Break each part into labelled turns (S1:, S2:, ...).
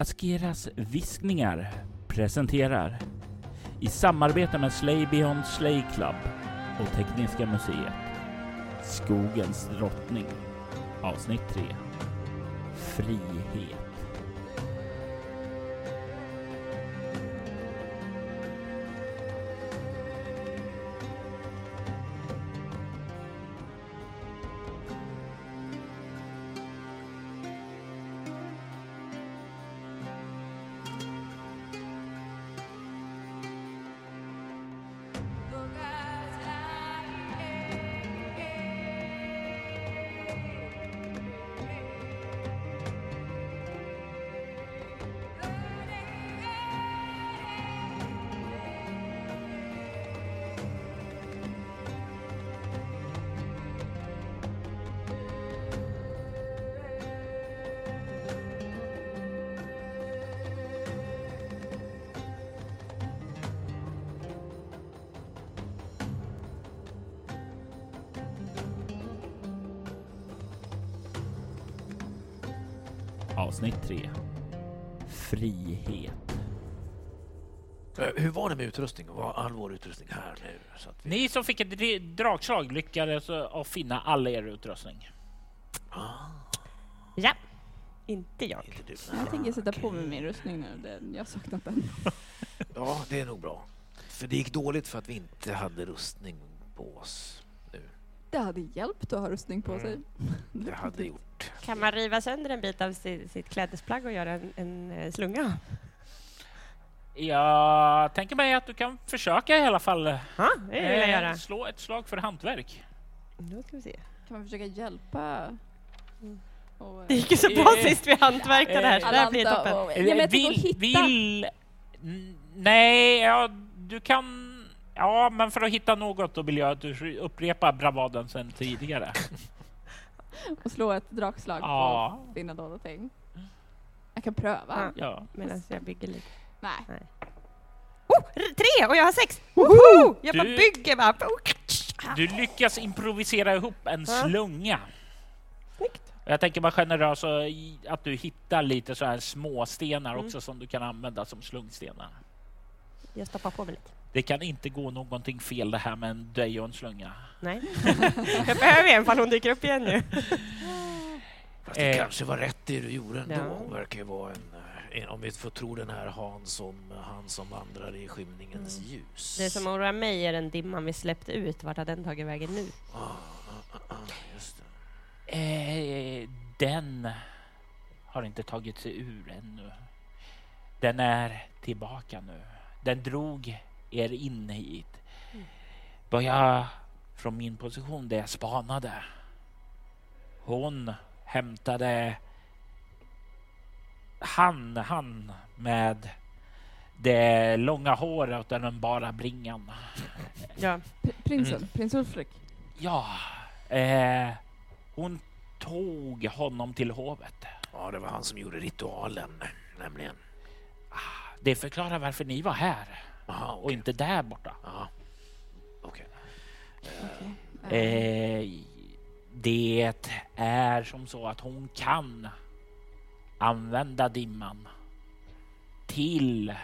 S1: Askeras viskningar presenterar i samarbete med Slay Beyond Slay Club och Tekniska museet Skogens drottning avsnitt 3 Frihet.
S2: Utrustning? All vår utrustning här nu? Så att vi...
S1: Ni som fick ett dragslag lyckades att finna all er utrustning.
S2: Ah,
S3: Ja, inte jag.
S2: inte du.
S4: Jag tänker sätta på mig min rustning nu. Jag har saknat den.
S2: Ja, det är nog bra. För det gick dåligt för att vi inte hade rustning på oss nu.
S4: Det hade hjälpt att ha rustning på sig.
S2: Det hade gjort.
S3: Kan man riva sönder en bit av si- sitt klädesplagg och göra en, en eh, slunga?
S1: Jag tänker mig att du kan försöka i alla fall
S3: Ja, det vill jag
S1: eh,
S3: göra.
S1: slå ett slag för hantverk.
S3: Då ska vi se.
S4: Kan man försöka hjälpa? Och,
S3: Det gick ju så bra
S1: Eh,
S3: sist vi hantverkade här, så det här blir toppen.
S4: och- Ja, men jag tänker att
S1: vill,
S4: hitta.
S1: vill... N- Nej, ja, du kan... Ja, men för att hitta något då vill jag att du upprepar bravaden sen tidigare.
S4: och slå ett dragslag
S1: Ja.
S4: på finna dolda ting. Jag kan pröva.
S3: Ja.
S1: Ja.
S3: Medan jag bygger lite.
S4: Nej.
S3: Oh, r- tre och jag har sex! Woho! Jag bara
S1: Du-
S3: bygger bara.
S1: Du lyckas improvisera ihop en
S3: Ja.
S1: slunga.
S3: Snyggt.
S1: Jag tänker vara generös att du hittar lite så här småstenar
S3: Mm.
S1: också som du kan använda som slungstenar.
S3: Jag stoppar på mig lite.
S1: Det kan inte gå någonting fel det här med en dig och en slunga.
S3: Nej. jag behöver en ifall hon dyker upp igen nu.
S2: Fast det
S1: Eh.
S2: kanske var rätt det du gjorde ändå.
S3: Ja.
S2: Verkar ju vara en, eh, en... Om vi får tro den här han som, han som vandrar i skymningens
S3: Mm.
S2: ljus.
S3: Det som oroar mig är den dimman vi släppte ut. Vart har den tagit vägen nu?
S2: Ah, ah, ah, ah, just det.
S1: Eh, den har inte tagit sig ur ännu. Den är tillbaka nu. Den drog er in hit. Vad jag från min position där jag spanade. Hon hämtade han, han med det långa håret och den bara bringan.
S3: Ja.
S4: P- Prinsen,
S1: Mm.
S4: prins Ulfrik.
S1: Ja, eh, hon tog honom till hovet.
S2: Ja, det var han som gjorde ritualen, nämligen.
S1: Det förklarar varför ni var här
S2: Aha,
S1: och
S2: okej.
S1: inte där borta.
S2: Ja. Okej.
S4: Okay.
S1: Eh, det är som så att hon kan använda dimman till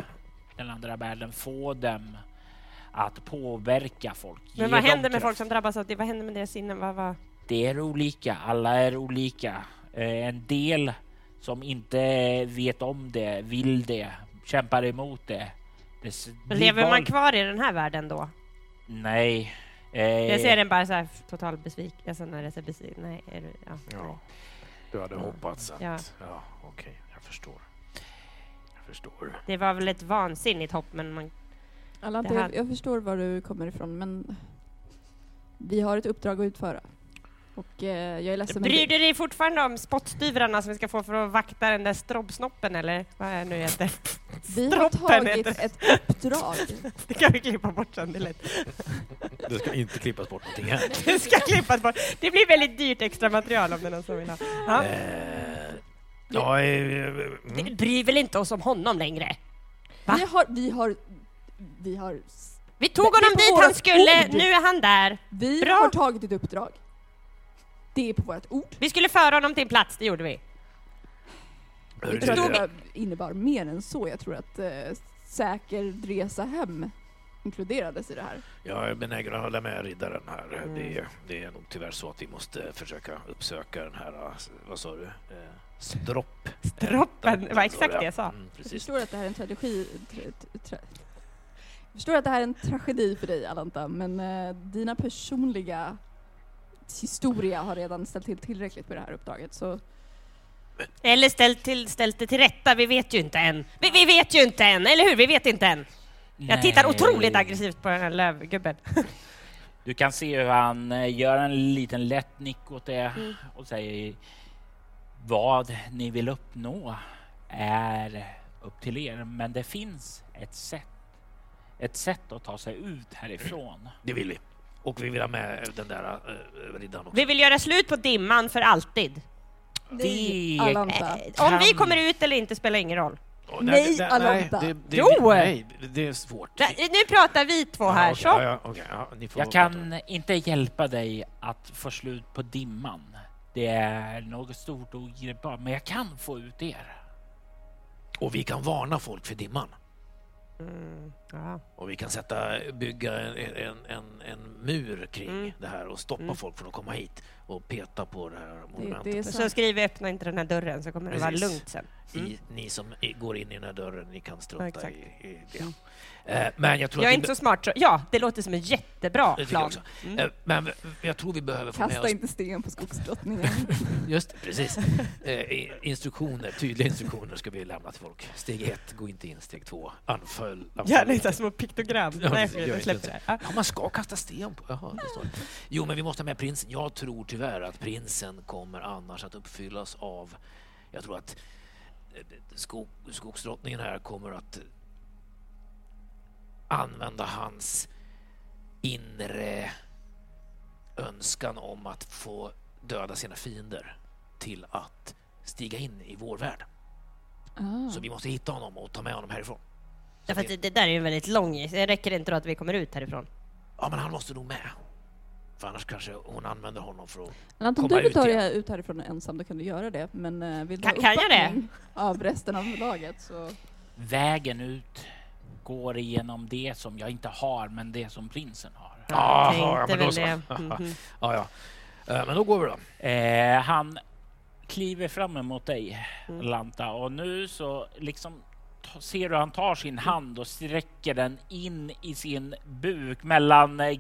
S1: den andra världen, få dem att påverka folk.
S3: Men vad händer med
S1: kraft.
S3: folk som drabbas av det? Vad händer med deras sinnen? Vad, vad?
S1: Det är olika, alla är olika. Eh, en del som inte vet om det, vill det, kämpar emot det. det
S3: Lever man
S1: val-
S3: kvar i den här världen då?
S1: Nej. Eh,
S3: Jag ser den bara så här total besviken. Alltså när det är så besviken. Nej, är du, ja.
S2: Ja. Du hade hoppats att...
S3: Ja.
S2: Ja, okej. Jag förstår. Jag förstår.
S3: Det var väl ett vansinnigt hopp, men man, det här-
S4: jag, jag förstår var du kommer ifrån, men vi har ett uppdrag att utföra. Och eh, jag är ledsen
S3: Bryr
S4: det-
S3: du dig fortfarande om spottstyvrarna som vi ska få för att vakta den där strobbsnoppen eller vad är det nu heter?
S4: Vi har
S3: Stroppen
S4: tagit
S3: heter
S4: ett uppdrag.
S3: Det kan vi klippa bort sen, det är lätt.
S2: Det ska inte klippas bort någonting här.
S3: Det ska klippas bort. Det blir väldigt dyrt extra material om det är någon som vill ha. Ja.
S2: Eh, ja, eh, mm.
S3: bryr väl inte oss om honom längre? Va?
S4: Vi har, vi har, vi har,
S3: Vi tog
S4: Det- det
S3: honom dit han skulle,
S4: ord.
S3: nu är han där.
S4: vi
S3: Bra.
S4: har tagit ett uppdrag. Det är på vårt ord.
S3: Vi skulle föra honom till en plats, det gjorde vi.
S4: Jag tror att det innebar mer än så. Jag tror att eh, säker resa hem inkluderades i det här.
S2: Jag är benägen att hålla med riddaren här.
S3: Mm.
S2: Det, det är nog tyvärr så att vi måste försöka uppsöka den här, eh, vad sa du, eh, stropp.
S3: Stroppen, det var exakt det jag sa.
S2: Mm,
S4: Jag
S2: precis.
S4: förstår att det här är en tragedi... Tra, tra, tra. Jag förstår att det här är en tragedi för dig, Alanta, men eh, dina personliga historia har redan ställt till tillräckligt med det här uppdraget. Så
S3: Eller ställt, till, ställt det till rätta, vi vet ju inte än. Vi, vi vet ju inte än, eller hur? Vi vet inte än. Jag tittar
S1: Nej.
S3: otroligt aggressivt på den här lövgubben.
S1: Du kan se hur han eh, gör en liten lätt nick åt det
S3: Mm.
S1: och säger vad ni vill uppnå är upp till er, men det finns ett sätt. Ett sätt att ta sig ut härifrån.
S2: Det vill vi. Och vi vill ha med den där äh, riddaren också.
S3: Vi vill göra slut på dimman för alltid.
S4: nej,
S1: Det-
S4: Alanta.
S3: Eh, Om vi kommer ut eller inte spelar ingen roll.
S2: Åh,
S4: Nej,
S2: nej,
S4: Alanta.
S2: det, det,
S3: Jo!
S2: Nej, det är svårt.
S3: Nu pratar vi två här,
S2: okej,
S3: så.
S2: Ja, okej, ja, ni får
S1: Jag kan inte hjälpa dig att få slut på dimman. Det är något stort och ogripbart, men jag kan få ut er.
S2: Och vi kan varna folk för dimman.
S3: Mm, ja.
S2: Och vi kan sätta, bygga en, en, en, en mur kring
S3: Mm.
S2: det här och stoppa
S3: Mm.
S2: folk från att komma hit och peta på det här
S4: Det,
S2: monumentet.
S4: det är
S3: Så skriver vi öppna inte den här dörren så kommer det vara
S2: Precis.
S3: lugnt sen. Mm.
S2: I, ni som går in i den här dörren, ni kan strunta
S3: Ja,
S2: i, i det.
S3: Mm.
S2: Eh, men jag tror
S3: Jag är
S2: att
S3: inte
S2: vi
S3: så smart. Så, ja, det låter som en jättebra
S2: Det tycker jag
S3: plan.
S2: också.
S3: Mm.
S2: Eh, Men jag tror vi behöver få med
S4: Kasta
S2: oss...
S4: inte sten på skogsdrottningen.
S2: Just precis. Eh, Instruktioner, tydliga instruktioner ska vi lämna till folk. Steg ett, gå inte in. Steg två, anfall. anfall
S3: Gärna
S2: inte.
S3: små piktogram.
S2: Ja,
S3: Nej, jag släpper
S2: så.
S3: det. Ja.
S2: Man ska kasta sten på... Jaha, det står. Jo, men vi måste ha med prinsen. Jag tror tyvärr att prinsen kommer annars att uppfyllas av... Jag tror att skog, skogsdrottningen här kommer att använda hans inre önskan om att få döda sina fiender till att stiga in i vår värld.
S4: Ah.
S2: Så vi måste hitta honom och ta med honom härifrån.
S3: Därför att det, det där är ju väldigt lång Det räcker inte då att vi kommer ut härifrån.
S2: Ja, men han måste nog med. För annars kanske hon använder honom för att...
S4: Alanta, om
S2: komma
S4: du vill
S2: ut
S4: ta
S2: igen.
S4: dig ut härifrån ensam, då kan du göra det. Men eh, vill du
S3: Kan-
S4: ha
S3: kan jag det?
S4: uppbackning av resten av laget så...
S1: Vägen ut går igenom det som jag inte har, men det som prinsen har.
S2: Ja,
S3: jag
S2: ja, men då så.
S3: Mhm.
S2: Ja, ja. Eh, Men då går vi då.
S1: Eh, han kliver fram emot dig,
S3: Mm.
S1: Lanta, och nu så liksom ser du han tar sin hand och sträcker den in i sin buk mellan eh,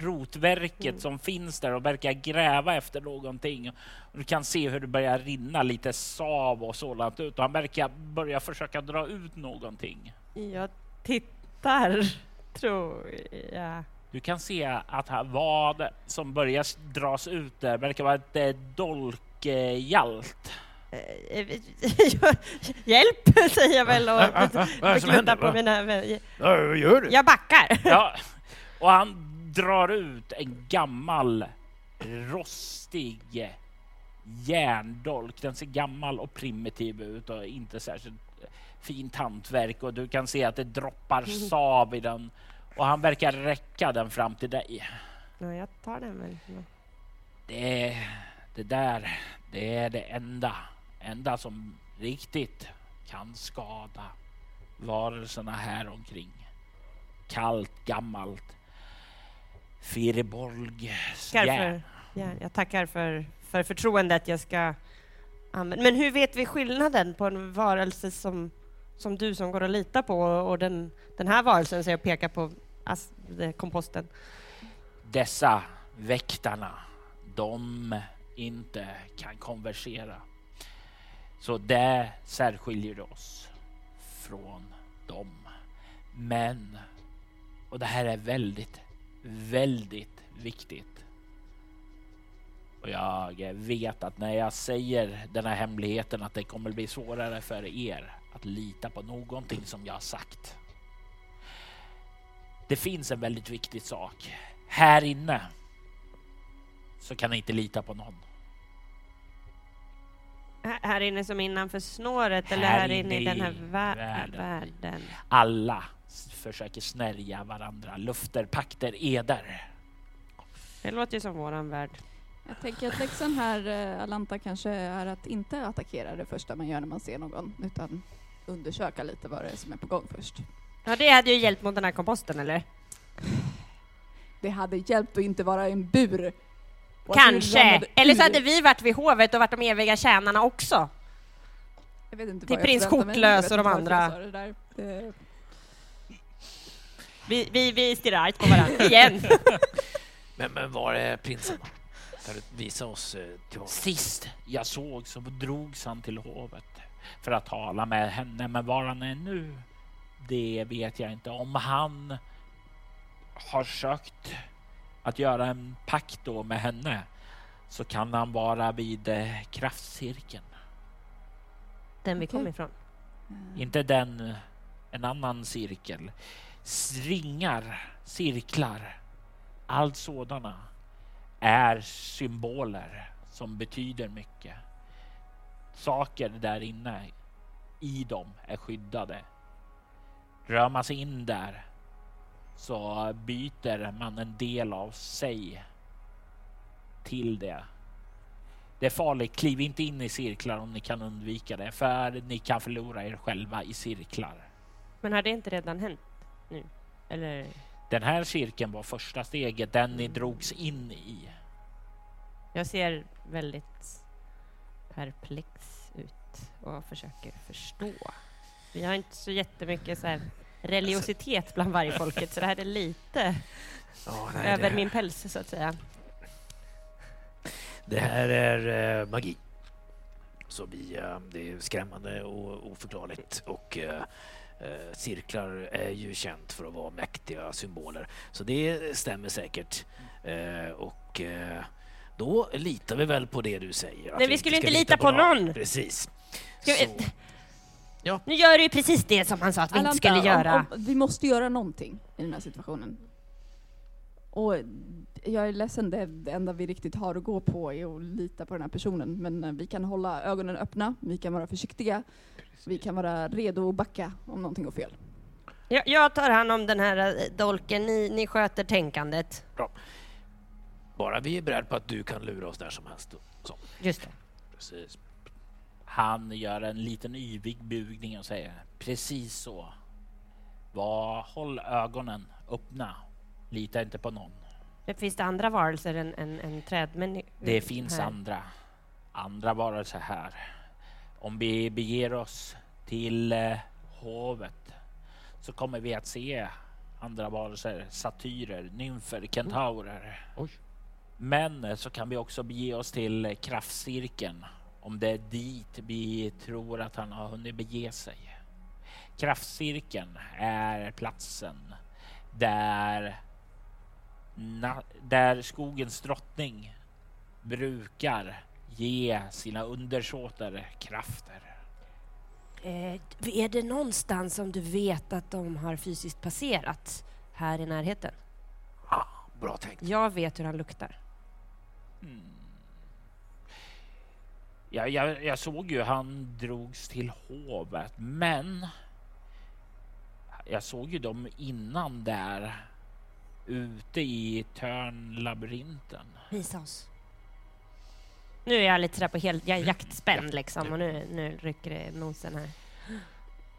S1: rotverket
S3: Mm.
S1: som finns där och verkar gräva efter någonting. Du kan se hur det börjar rinna lite sav och sådant ut och han verkar börja försöka dra ut någonting.
S3: Jag tittar, tror jag.
S1: Du kan se att vad som börjar dras ut där verkar vara ett eh, dolkhjalt.
S3: Eh, Hjälp, säger jag väl och gluttar på mina...
S2: Ja, vad gör du?
S3: Jag backar.
S1: Ja, och han drar ut en gammal rostig järndolk. Den ser gammal och primitiv ut och inte särskilt fint hantverk och du kan se att det droppar sav i den och han verkar räcka den fram till dig.
S3: Ja, jag tar den väl.
S1: Det, det där, det är det enda, enda som riktigt kan skada varelserna här omkring. Kallt, gammalt. Firbolg
S3: Tackar för, ja, jag tackar för, för förtroendet jag ska använda. Men hur vet vi skillnaden på en varelse som, som du som går att lita på och den, den här varelsen, så jag pekar på komposten.
S1: Dessa väktarna, de inte kan konversera. Så det särskiljer oss från dem. Men, och det här är väldigt, väldigt viktigt. Och jag vet att när jag säger den här hemligheten att det kommer bli svårare för er att lita på någonting som jag har sagt. Det finns en väldigt viktig sak. Här inne så kan ni inte lita på någon.
S3: Här, inne som innanför snåret eller
S1: Här
S3: här inne i den här vä-
S1: världen.
S3: världen.
S1: Alla försöker snärja varandra. Lufter, pakter, eder.
S3: Det låter ju som våran värld.
S4: Jag tänker att läxan här, eh, Alanta, kanske är att inte attackera det första man gör när man ser någon, utan undersöka lite vad det är som är på gång först.
S3: Ja, det hade ju hjälpt mot den här komposten, eller?
S4: Det hade hjälpt att inte vara i en bur.
S3: Kanske. Eller så hade vi varit vid hovet och varit de eviga tjänarna också.
S4: Jag vet inte
S3: till prins
S4: vet
S3: och de andra.
S4: det
S3: Vi, vi, vi stirrar argt på varandra, igen.
S2: Men, men var är prinsen? då? Kan du visa oss eh, till honom?
S1: Sist jag såg så drogs han till hovet för att tala med henne. Men var han är nu, det vet jag inte. Om han har sökt att göra en pakt då med henne så kan han vara vid eh, kraftcirkeln.
S3: Den vi kom ifrån.
S1: Inte den, en annan cirkel. Ringar, cirklar, allt sådana är symboler som betyder mycket. Saker där inne i dem är skyddade. Rör man sig in där så byter man en del av sig till det. Det är farligt. Kliv inte in i cirklar om ni kan undvika det, för ni kan förlora er själva i cirklar.
S3: Men har det inte redan hänt nu? Eller?
S1: Den här cirkeln var första steget, den ni drogs in i.
S3: Jag ser väldigt perplex ut och försöker förstå. Vi har inte så jättemycket så här religiositet bland vargfolket, så det här är lite
S2: Ja, nej,
S3: över
S2: det,
S3: min päls, så att säga.
S2: det här är eh, magi. Så vi, eh, det är skrämmande och oförklarligt. Och eh, eh, cirklar är ju känt för att vara mäktiga symboler. Så det stämmer säkert. Eh, och eh, då litar vi väl på det du säger.
S3: Nej, vi skulle inte lita på någon.
S2: Precis.
S3: Ska vi-
S2: Så,
S3: Nu gör du ju precis det som han sa att vi inte
S4: Alanta,
S3: skulle göra.
S4: Om, om, vi måste göra någonting i den här situationen. Och jag är ledsen, det, det enda vi riktigt har att gå på är att lita på den här personen. Men eh, vi kan hålla ögonen öppna, vi kan vara försiktiga, vi kan vara redo att backa om någonting går fel.
S3: Jag, jag tar hand om den här eh, dolken, ni, ni sköter tänkandet.
S2: bara vi är beredda på att du kan lura oss när som helst. Så.
S3: Just det.
S2: Precis.
S1: Han gör en liten yvig bugning och säger precis så. Var, håll ögonen öppna. Lita inte på någon.
S3: Det finns det andra varelser än, än, än trädmän?
S1: Det finns
S3: här?
S1: andra, andra varelser här. Om vi beger oss till eh, hovet så kommer vi att se andra varelser, satyrer, nymfer, kentaurer.
S2: Oj.
S1: Men eh, så kan vi också bege oss till eh, kraftcirkeln om det är dit vi tror att han har hunnit bege sig. Kraftcirkeln är platsen där, där skogens drottning brukar ge sina undersåtar krafter.
S3: Eh, är det någonstans som du vet att de har fysiskt passerat här i närheten?
S2: Ah, bra tänkt.
S3: Jag vet hur han luktar.
S1: Mm. Ja, jag, jag såg ju han drogs till hovet, men jag såg ju dem innan där ute i Törnlabyrinten.
S3: Visa oss. Nu är jag lite sådär på helt jag är jaktspänd liksom och nu, nu rycker det nosen här.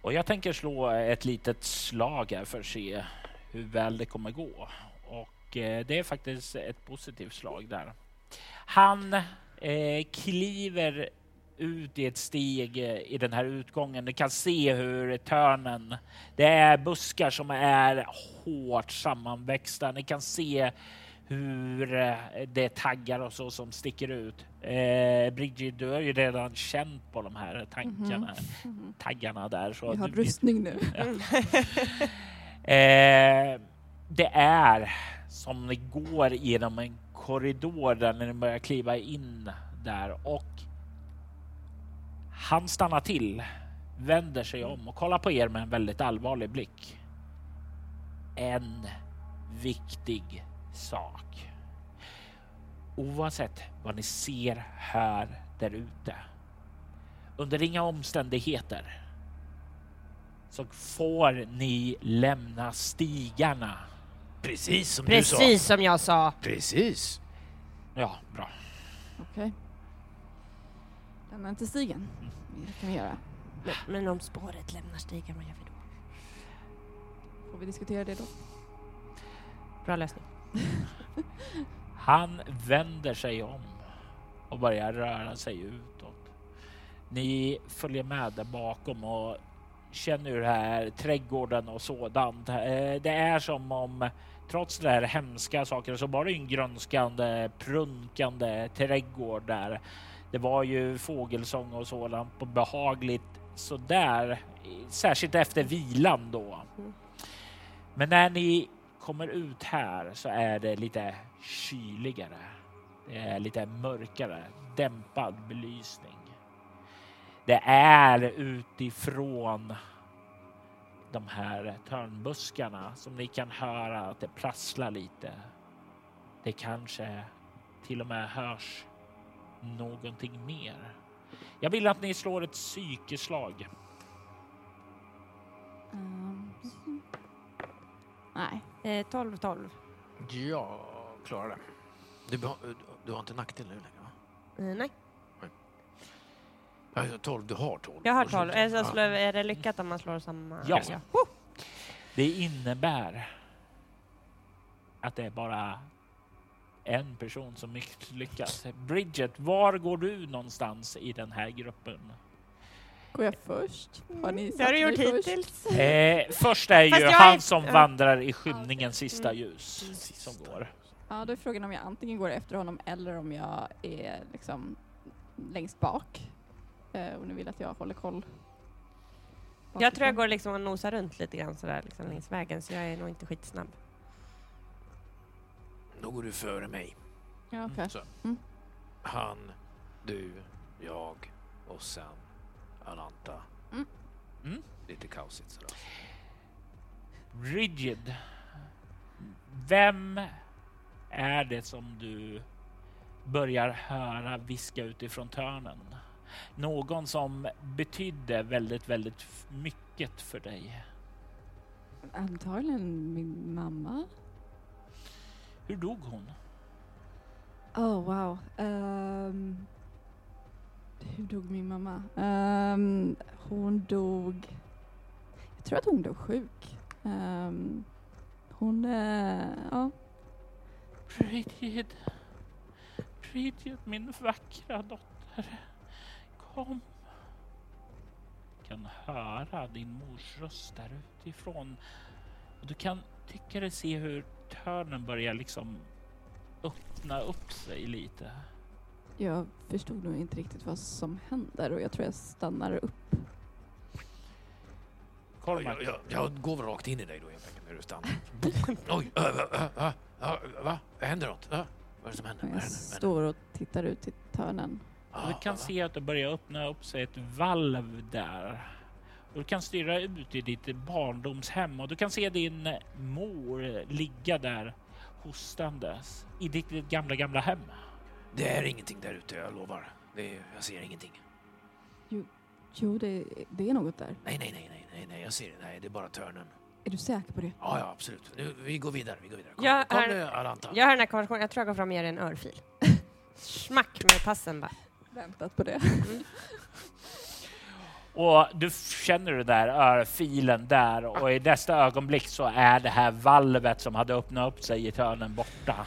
S1: Och jag tänker slå ett litet slag här för att se hur väl det kommer gå. Och eh, det är faktiskt ett positivt slag där. Han eh, kliver ut i ett steg eh, i den här utgången. Du kan se hur törnen, det är buskar som är hårt sammanväxta. Ni kan se hur eh, det är taggar och så som sticker ut. Eh, Bridget, du har ju redan känt på de här tankarna, taggarna där. Så
S4: Vi har
S1: du,
S4: rustning nu.
S1: Eh, det är som ni går genom en korridor där ni börjar kliva in där och han stannar till, vänder sig om och kollar på er med en väldigt allvarlig blick. En viktig sak. Oavsett vad ni ser, hör där ute. Under inga omständigheter så får ni lämna stigarna.
S2: Precis som du
S3: Precis som jag sa.
S2: sa. Precis.
S1: Ja, bra.
S4: Okej. Lämna inte stigen. Det kan vi göra.
S3: Men, men om spåret lämnar stigen, vad gör vi då?
S4: Får vi diskutera det då?
S3: Bra lösning.
S1: Han vänder sig om och börjar röra sig utåt. Ni följer med där bakom och känner hur det här trädgården och sådant. eh, Det är som om trots det här hemska saker så var det en grönskande, prunkande trädgård där. Det var ju fågelsång och sådant på behagligt sådär, särskilt efter vilan då.
S3: Mm.
S1: Men när ni kommer ut här så är det lite kyligare. Det är lite mörkare, dämpad belysning. Det är utifrån de här törnbuskarna som ni kan höra att det prasslar lite. Det kanske till och med hörs någonting mer. Jag vill att ni slår ett psykeslag.
S4: Ehm, Nej.
S3: Eh, 12, 12.
S2: Jag klarar det. Du, du har inte nackdel nu längre va?
S3: Eh, nej,
S2: Ja, 12, du har 12.
S3: jag har
S2: Och
S3: 12.
S2: så-
S3: Eh, så
S2: ja.
S3: slår, är det lyckat om man slår samma?
S1: Ja.
S3: Ja.
S1: Det innebär att det är bara en person som misslyckas. Bridget, var går du någonstans i den här gruppen?
S4: Går jag först? Har ni
S3: Det har du gjort
S4: först?
S3: hittills.
S1: Eh, först är
S3: Fast
S1: ju han
S3: är-
S1: som vandrar i skymningens sista
S3: Mm.
S1: ljus som går.
S4: Ja, då är frågan om jag antingen går efter honom eller om jag är liksom längst bak. Eh, och ni vill att jag håller koll.
S3: Jag tror jag går liksom och nosar runt lite grann sådär liksom längs vägen så jag är nog inte skitsnabb.
S2: Då går du före mig.
S4: Ja, okej.
S2: Så.
S4: Mm.
S2: Han, du, jag och sen Alanta.
S4: Mm.
S1: Mm.
S2: Lite kaosigt sådär.
S1: Rigid. Vem är det som du börjar höra viska utifrån törnen? Någon som betydde väldigt, väldigt mycket för dig.
S4: Antagligen min mamma.
S1: Hur dog hon?
S4: Oh wow. Ehm, hur dog min mamma? Ehm, hon dog... Jag tror att hon blev sjuk. Ehm, hon... eh, ja.
S1: Bridget. Bridget, min vackra dotter. Kom. kan höra din mors röst där utifrån. Och du kan tycka dig se hur törnen börjar liksom öppna upp sig lite.
S4: Jag förstod nog inte riktigt vad som händer och jag tror jag stannar upp.
S1: Cormac,
S2: Jag, jag, jag går väl rakt in i dig då helt enkelt när du stannar. Oj, äh, äh, äh, äh, va? Händer något? Äh, vad är det som händer?
S4: Jag står och tittar ut i törnen.
S2: Händer?
S1: du kan se att det börjar öppna upp sig ett valv där. Och du kan stirra ut i ditt barndomshem och du kan se din mor ligga där hostandes i ditt gamla, gamla hem.
S2: Det är ingenting där ute, jag lovar. Det är, jag ser ingenting.
S4: Jo, det, det är något där.
S2: Nej, nej, nej, nej, nej, nej, jag ser det. Nej, det är bara törnen.
S4: Är du säker på det?
S2: Ja, ja, absolut. Nu, vi går vidare, vi går vidare. Kom,
S3: Ja,
S2: kom
S3: här-
S2: nu, Alanta.
S3: Jag har den här konversationen, jag tror jag går fram och ger en örfil. Smack med passen bara.
S4: Väntat på det.
S1: Och du känner det där örfilen där och i nästa ögonblick så är det här valvet som hade öppnat upp sig i törnen borta.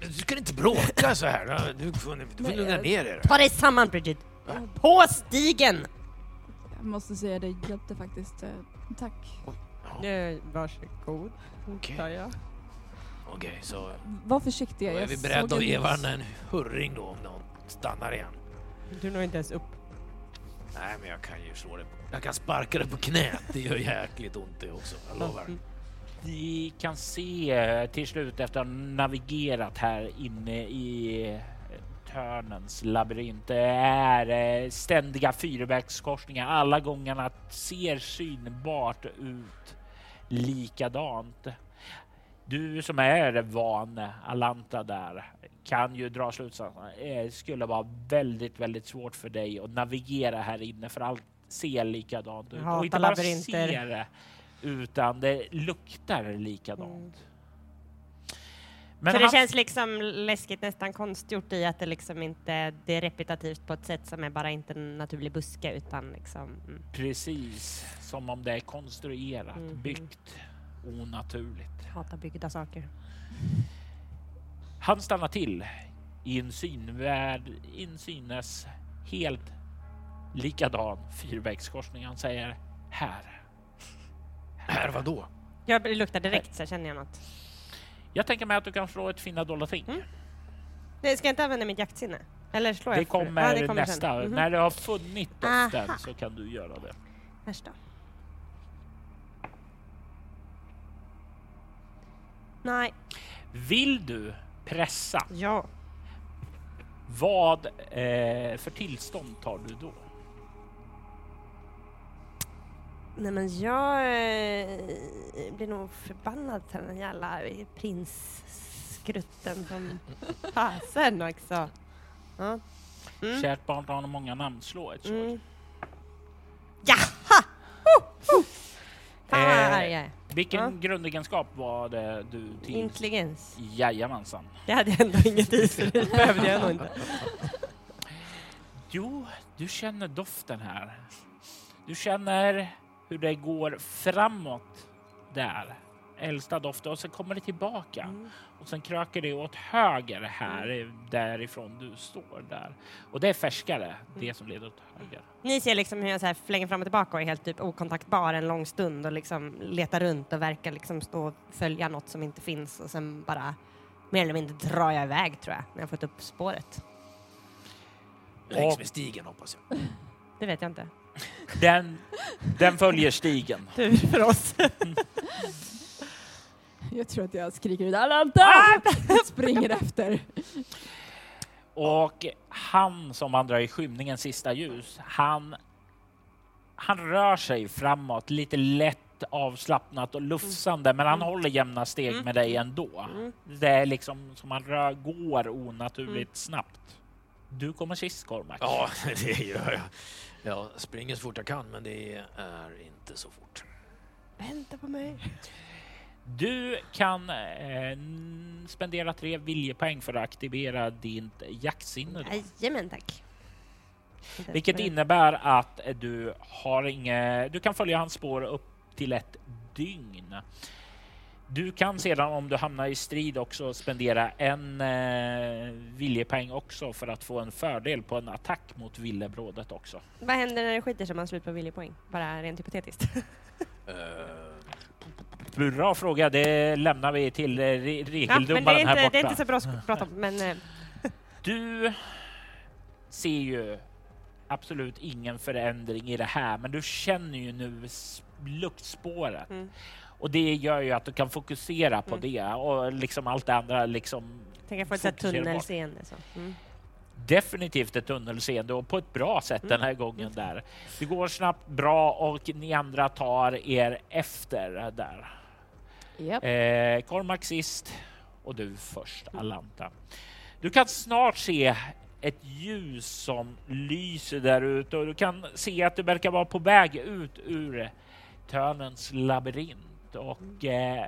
S2: Du ska inte bråka så här. Du får, du får
S4: Nej,
S2: lugna ner er.
S3: Ta dig samman Bridget! På stigen!
S4: Jag måste säga det hjälpte faktiskt. Eh, Tack.
S3: Eh, varsågod, jag.
S2: Okej, så
S4: Var försiktiga.
S2: då är vi beredda att ge varandra en hurring då om någon stannar igen.
S3: Du når inte ens upp.
S2: Nej, men jag kan ju slå det. På, jag kan sparka det på knät. Det gör jäkligt ont det också. Jag lovar.
S3: Mm.
S1: Ni kan se till slut efter att ha navigerat här inne i törnens labyrint. Det är eh, ständiga fyrvägskorsningar. Alla gångarna ser synbart ut likadant. Du som är van Alanta där kan ju dra slutsatsen. Det skulle vara väldigt, väldigt svårt för dig att navigera här inne för allt ser likadant ut. Och inte bara
S3: labyrinter.
S1: ser utan det luktar likadant.
S3: Mm.
S1: Men
S3: så det känns liksom läskigt, nästan konstgjort i att det liksom inte det är repetitivt på ett sätt som är bara inte en naturlig buske utan liksom... Mm.
S1: Precis, som om det är konstruerat,
S3: Mhm.
S1: byggt onaturligt.
S3: Hatar byggda saker.
S1: Han stannar till i en synvärld, i en synes helt likadan fyrvägskorsning. Han säger här.
S2: Här vadå?
S3: Jag luktar direkt så känner jag något.
S1: Jag tänker mig att du kan slå ett finna dolda ting.
S3: Mm. Nej, ska jag inte använda mitt jaktsinne? Eller slår
S1: Det
S3: jag
S1: kommer,
S3: Ja, det kommer
S1: nästa.
S3: Sen. Mhm.
S1: När du har funnit doften
S3: Aha.
S1: så kan du göra det.
S3: Äsch Nej.
S1: Vill du pressa,
S3: Ja.
S1: vad eh, för tillstånd tar du då?
S3: Nej men jag eh, blir nog förbannad till den jävla prinsskrutten som fasen också. Ja. Mm.
S1: Kärt barn har många namn. Slå ett slag.
S3: Mm. Jaha! Är.
S1: Vilken
S3: Ja.
S1: grundegenskap var det du till?
S3: Intelligens.
S1: Jajamensan.
S3: Det hade jag ändå inget i så det behövde jag nog inte.
S1: Jo, du känner doften här. Du känner hur det går framåt där. Äldsta doften och sen kommer det tillbaka.
S3: Mm.
S1: Och sen kröker det åt höger här därifrån du står där. Och det är färskare, det som leder åt höger.
S3: Ni ser liksom hur jag så här flänger fram och tillbaka och är helt typ okontaktbar en lång stund och liksom letar runt och verkar liksom stå och följa något som inte finns och sen bara mer eller mindre drar jag iväg tror jag när jag fått upp spåret.
S2: Längs med stigen hoppas jag.
S3: Det vet jag inte.
S1: Den, den följer stigen.
S3: Tur för oss.
S4: Jag tror att jag skriker ut Alanta! Springer efter.
S1: Och han som vandrar i skymningens sista ljus, han, han rör sig framåt lite lätt avslappnat och lufsande, men han håller jämna steg
S3: Mm.
S1: med dig ändå.
S3: Mm.
S1: Det är liksom som han rör, går onaturligt snabbt. Du kommer sist, Cormac.
S2: Ja, det gör jag. Jag springer så fort jag kan, men det är inte så fort.
S3: Vänta på mig.
S1: Du kan eh, spendera tre viljepoäng för att aktivera ditt jaktsinne. Då.
S3: Jajamän tack.
S1: Vilket innebär att du har inget, du kan följa hans spår upp till ett dygn. Du kan sedan om du hamnar i strid också spendera en eh, viljepoäng också för att få en fördel på en attack mot villebrådet också.
S3: Vad händer när det skiter sig man slut på viljepoäng? Bara rent hypotetiskt.
S2: Eh,
S1: Bra fråga, det lämnar vi till eh,
S3: ja,
S1: regeldomaren
S3: är,
S1: här
S3: inte,
S1: borta.
S3: det är inte så bra att prata om, men eh,
S1: Du ser ju absolut ingen förändring i det här, men du känner ju nu luktspåret.
S3: Mm.
S1: Och det gör ju att du kan fokusera på
S3: Mm.
S1: det och liksom allt det andra liksom
S3: jag få ett tunnelseende. Så. Mm.
S1: definitivt ett tunnelseende och på ett bra sätt den här gången där. Det går snabbt bra och ni andra tar er efter där.
S4: Japp.
S1: Eh, Cormac sist och du först, Alanta. Du kan snart se ett ljus som lyser där ute och du kan se att du verkar vara på väg ut ur Tönens labyrint och eh,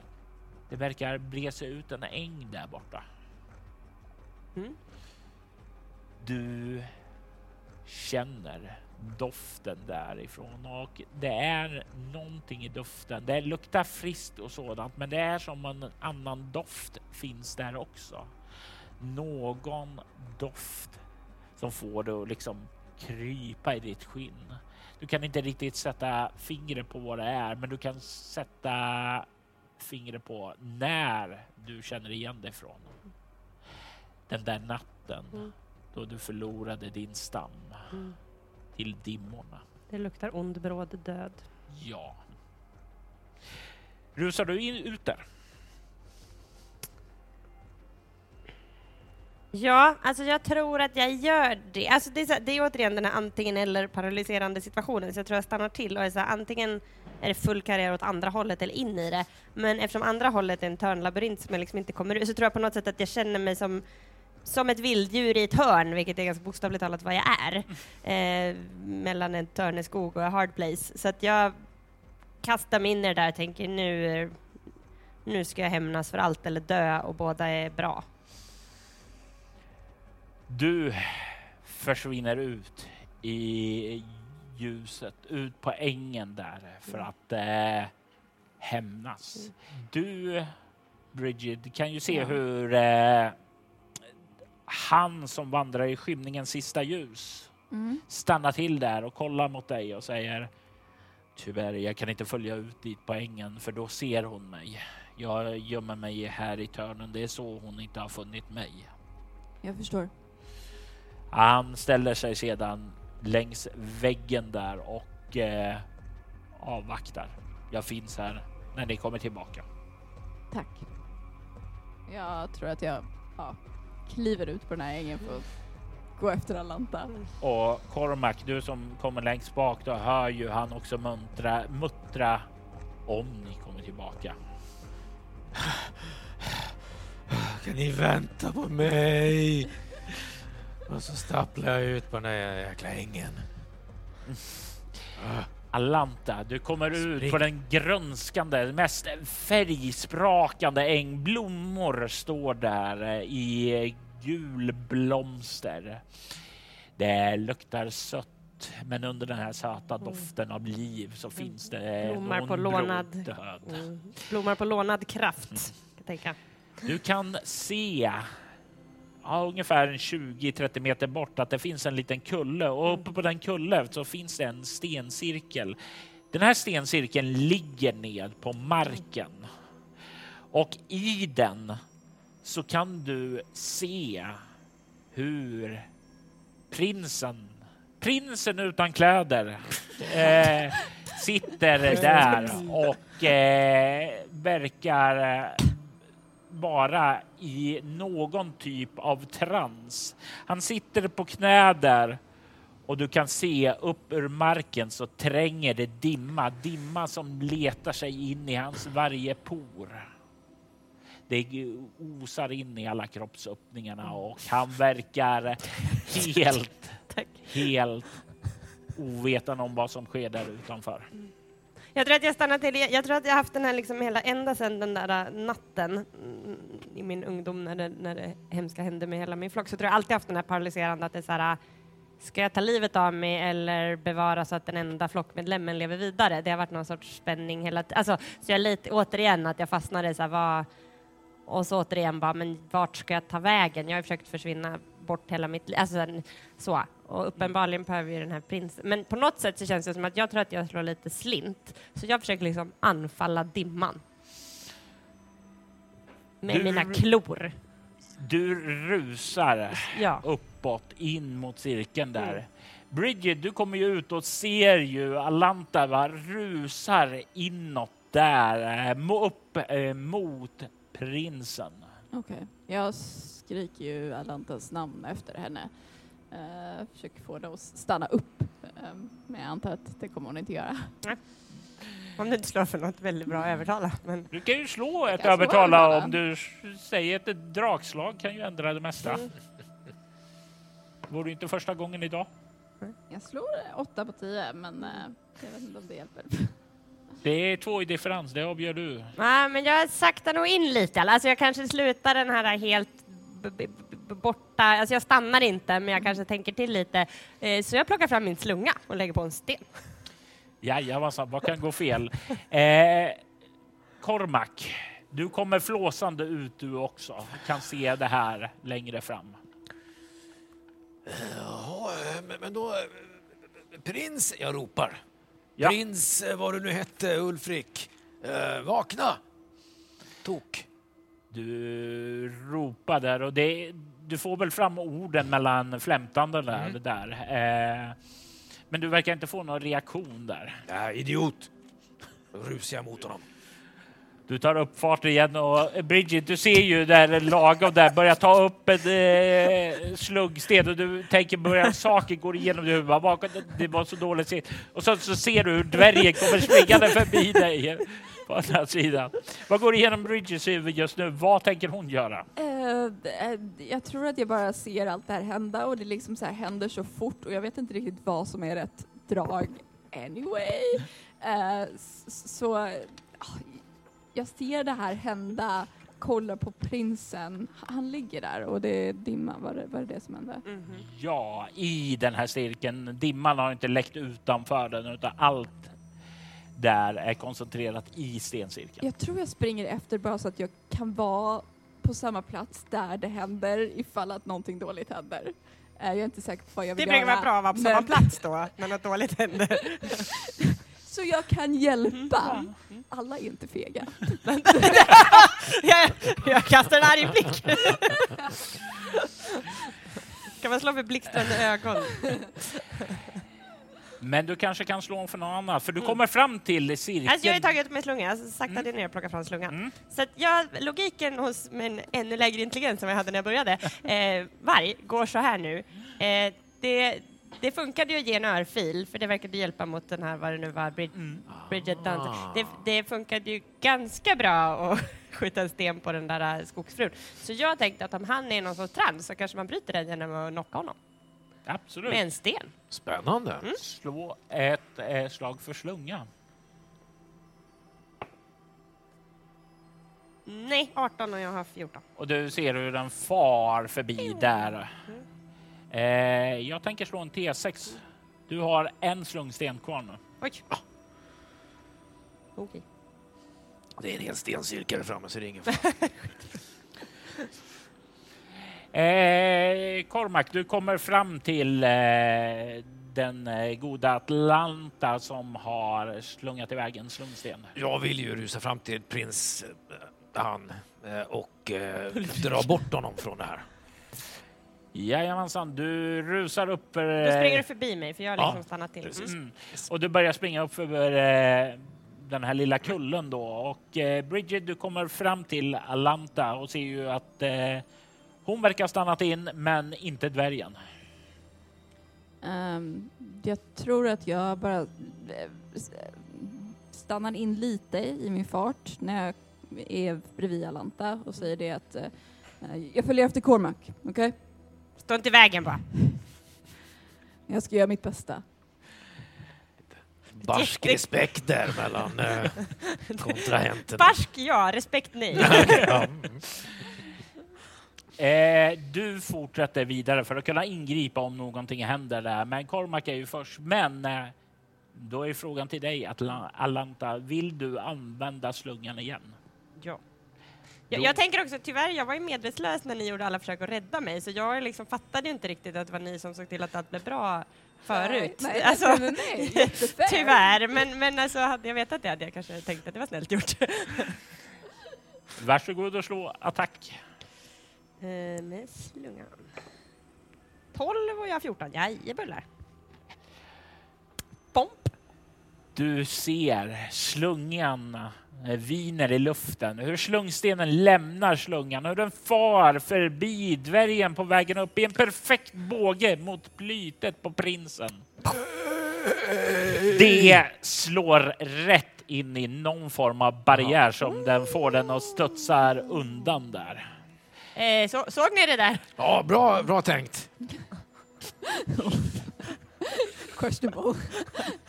S1: det verkar bre sig ut en äng där borta.
S3: Mm.
S1: Du känner doften därifrån och det är någonting i doften. Det luktar friskt och sådant, men det är som en annan doft finns där också. Någon doft som får dig att liksom krypa i ditt skinn. Du kan inte riktigt sätta fingret på vad det är, men du kan sätta fingret på när du känner igen det ifrån. Den där natten
S3: Mm.
S1: då du förlorade din stam
S3: Mm.
S1: Till dimmorna.
S3: Det luktar ond bråd död.
S1: Ja. Rusar du in, ut där?
S3: Ja, alltså jag tror att jag gör det. Alltså det, är så, det är återigen den här antingen eller paralyserande situationen, så jag tror jag stannar till och är så här, antingen är det full karriär åt andra hållet eller in i det. Men eftersom andra hållet är en törnlabyrint som jag liksom inte kommer ur, så tror jag på något sätt att jag känner mig som som ett vilddjur i ett hörn, vilket är ganska bokstavligt talat vad jag är, eh, mellan en törneskog och en hard place. Så att jag kastar mig in i det där och tänker nu, nu ska jag hämnas för allt eller dö och båda är bra.
S1: Du försvinner ut i ljuset, ut på ängen där för att eh, hämnas. Du, Bridget, kan ju se hur eh, han som vandrar i skymningens sista ljus
S4: Mm.
S1: stannar till där och kollar mot dig och säger Tyvärr, jag kan inte följa ut dit på ängen för då ser hon mig. Jag gömmer mig här i törnen. Det är så hon inte har funnit mig.
S4: Jag förstår.
S1: Han ställer sig sedan längs väggen där och eh, avvaktar. Jag finns här när ni kommer tillbaka.
S4: Tack. Jag tror att jag ja, kliver ut på den här ängen för att gå efter Alanta.
S1: Och Cormac, du som kommer längst bak, då hör ju han också muntra, muttra om ni kommer tillbaka.
S2: Kan ni vänta på mig? Och så stapplar jag ut på den där jäkla ängen.
S1: Alanta, du kommer ut
S2: Spring.
S1: på den grönskande, mest färgsprakande äng. Blommor står där eh, i gulblomster. Det luktar sött, men under den här söta doften av liv så finns det
S3: Blommar
S1: någon
S3: på lånad.
S1: bråddöd.
S3: Mm. Blommar på lånad kraft, jag tänka.
S1: Du kan se ja, ungefär 20-30 meter bort att det finns en liten kulle. Och uppe på den kullen så finns det en stencirkel. Den här stencirkeln ligger ned på marken. Och i den så kan du se hur prinsen, prinsen utan kläder, eh, sitter där och eh, verkar eh, vara i någon typ av trans. Han sitter på knä där och du kan se upp ur marken så tränger det dimma, dimma som letar sig in i hans varje por. Det osar in i alla kroppsöppningarna och han verkar helt, helt ovetande om vad som sker där utanför.
S3: Jag tror att jag stannar till, jag tror att jag haft den här liksom hela, ända sedan den där äh, natten mm, i min ungdom när det, när det hemska hände med hela min flock, så tror jag alltid haft den här paralyserande att det är så här, äh, ska jag ta livet av mig eller bevara så att den enda flockmedlemmen lever vidare? Det har varit någon sorts spänning hela tiden. Alltså, så jag lite, återigen att jag fastnade i så här, vad, och så återigen bara, men vart ska jag ta vägen? Jag har ju försökt försvinna bort hela mitt liv. Alltså, så. Och uppenbarligen behöver ju den här prinsen... Men på något sätt så känns det som att jag tror att jag slår lite slint. Så jag försöker liksom anfalla dimman. Med
S1: Du-
S3: mina klor.
S1: Du rusar
S3: Ja.
S1: uppåt in mot cirkeln där.
S3: Mm.
S1: Bridget, du kommer ju ut och ser ju Alanta va, rusar inåt där, eh, upp eh, mot prinsen.
S4: Okej. Jag skriker ju Alantas namn efter henne. Uh, försöker få henne att stanna upp. Ehm, men jag antar att det kommer hon inte göra.
S3: Om du inte slår för något väldigt bra övertala. Men
S1: Du kan ju slå ett övertala
S4: övertala.
S1: om du säger ett dragslag kan ju ändra det mesta.
S3: Mm.
S1: Vore det inte första gången idag.
S4: Jag slår eh, åtta på tio, men eh, jag vet inte om det hjälper.
S1: Det är två i differens, det avgör du.
S3: Nej, men jag saktar nog in lite. Alltså jag kanske slutar den här helt borta, alltså jag stannar inte, men jag kanske tänker till lite. Eh, Så jag plockar fram min slunga och lägger på en sten.
S1: Jajamensan, vad kan gå fel? Eh, Cormac, du kommer flåsande ut du också. Kan se det här längre fram.
S2: Jaha, eh, men, men då... eh, Prins, jag ropar.
S1: Ja.
S2: Prins, eh, vad du nu hette, Ulfrik. Eh, vakna! Tok.
S1: Du ropar där och det, du får väl fram orden mellan flämtande där.
S2: Mm.
S1: där. Eh, men du verkar inte få någon reaktion där.
S2: Ja, idiot. Då rusar jag mot honom.
S1: Du tar upp fart igen och eh, Bridget, du ser ju där lagom där börjar ta upp en eh, sluggsten och du tänker börja saker går igenom ditt huvud. Vad- Det var så dåligt sett. Och så, så ser du hur dvärgen kommer springande förbi dig på andra sidan. Vad går igenom Bridgets huvud just nu? Vad tänker hon göra?
S4: Eh, jag tror att jag bara ser allt det här hända och det liksom så här händer så fort och jag vet inte riktigt vad som är rätt drag anyway. S- så ah, jag ser det här hända, kollar på prinsen. Han ligger där och det är dimma. Var det, var det det som hände?
S3: Mhm.
S1: Ja, i den här cirkeln. Dimman har inte läckt utanför den utan allt där är koncentrerat i stencirkeln.
S4: Jag tror jag springer efter bara så att jag kan vara på samma plats där det händer ifall att någonting dåligt händer. Eh, Jag är inte säker på vad jag
S3: Det
S4: vill
S3: brukar
S4: göra.
S3: vara bra att vara på samma
S4: men-
S3: plats då, när något dåligt händer.
S4: Så jag kan hjälpa.
S3: Mm.
S4: Alla är inte fega.
S3: jag, jag kastar en arg blick. kan man slå för blixtrande ögon?
S1: Men du kanske kan slå om för någon annan, för du kommer fram till cirkeln.
S3: Alltså jag har tagit upp min slunga, jag saktade ner och plockade fram slungan.
S1: Mm.
S3: Så att jag, logiken hos min ännu lägre intelligens som jag hade när jag började, eh, varg, går så här nu. Eh, det, det funkade ju att ge en örfil, för det verkade hjälpa mot den här, vad det nu var, Brid
S1: Mm.
S3: Bridget Dunn.
S2: Ah.
S3: Det, det funkade ju ganska bra att skjuta en sten på den där eh, skogsfrun. Så jag tänkte att om han är någon sorts trans så kanske man bryter den genom att knocka honom
S1: Absolut.
S3: med en sten.
S2: Spännande.
S3: Mm.
S1: Slå ett eh, slag för slunga.
S3: Nej, 18 och jag har 14.
S1: Och du ser hur den far förbi där. Eh, jag tänker slå en T6. Du har en slungsten kvar nu.
S3: Oj. Okej.
S2: Det är en hel stencirkel framme så det är ingen fara.
S1: Eh, Cormac, du kommer fram till eh, den eh, goda Atlanta som har slungat iväg en slungsten.
S2: Jag vill ju rusa fram till prins eh, han eh, och eh, dra bort honom från det här.
S1: Jajamensan, du rusar upp. Eh,
S3: Då springer du förbi mig för jag har
S2: Ja,
S3: liksom stannat till. Mm.
S1: Mm. Och du börjar springa upp för eh, den här lilla kullen då och eh, Bridget, du kommer fram till Alanta och ser ju att eh, hon verkar ha stannat in, men inte dvärgen.
S4: Ehm, jag tror att jag bara eh, stannar in lite i min fart när jag är bredvid Alanta och säger det att eh, jag följer efter Cormac, okej?
S3: Stå inte i vägen bara.
S4: Jag ska göra mitt bästa.
S2: Barsk respekt där mellan eh, kontrahenterna.
S3: Barsk ja, respekt nej.
S1: Eh, du fortsätter vidare för att kunna ingripa om någonting händer där, men Cormac är ju först. Men eh, då är frågan till dig, Atla- Alanta, vill du använda slungan igen?
S3: ja. Jag, jag tänker också, tyvärr, jag var ju medvetslös när ni gjorde alla försök att rädda mig, så jag liksom fattade inte riktigt att det var ni som såg till att allt blev bra förut.
S4: Nej, nej,
S3: alltså,
S4: nej,
S3: tyvärr, men, men alltså, hade jag vetat det hade jag kanske tänkt att det var snällt gjort.
S1: Varsågod och slå attack.
S3: Eh, med slungan. 12 och jag har 14. Jajebullar. Pomp.
S1: Du ser slungan eh, viner i luften, hur slungstenen lämnar slungan, hur den far förbi dvärgen på vägen upp i en perfekt båge mot plytet på prinsen. Det slår rätt in i någon form av barriär som den får den att studsa undan där.
S3: Eh, så, såg ni det där?
S2: ja bra, bra tänkt,
S4: Questionable.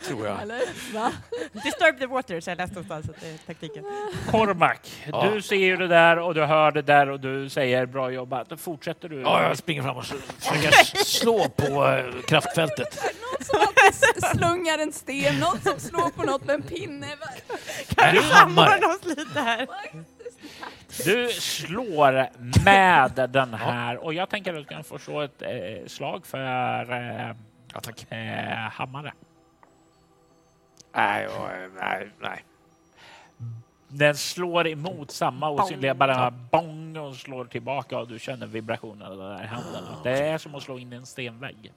S2: tror jag.
S4: Eller? Va?
S3: Disturb the water, så jag läste någonstans att det är taktiken.
S1: Cormac,
S2: Ja.
S1: du ser ju det där och du hör det där och du säger bra jobbat. Då fortsätter du.
S2: Ja, jag springer fram och försöker slå på eh, kraftfältet.
S4: Någon som alltid slungar en sten, någon som slår på något med en pinne. Va?
S3: Kan
S2: hammare.
S3: samordna oss lite här?
S1: Du slår med den här och jag tänker att du kan få slå ett eh, slag för eh,
S2: Ja, tack.
S1: eh, hammare.
S2: Nej, nej, nej.
S1: Den slår emot samma osynliga bara bong och slår tillbaka och du känner vibrationerna där i handen. Det är som att slå in i en stenvägg.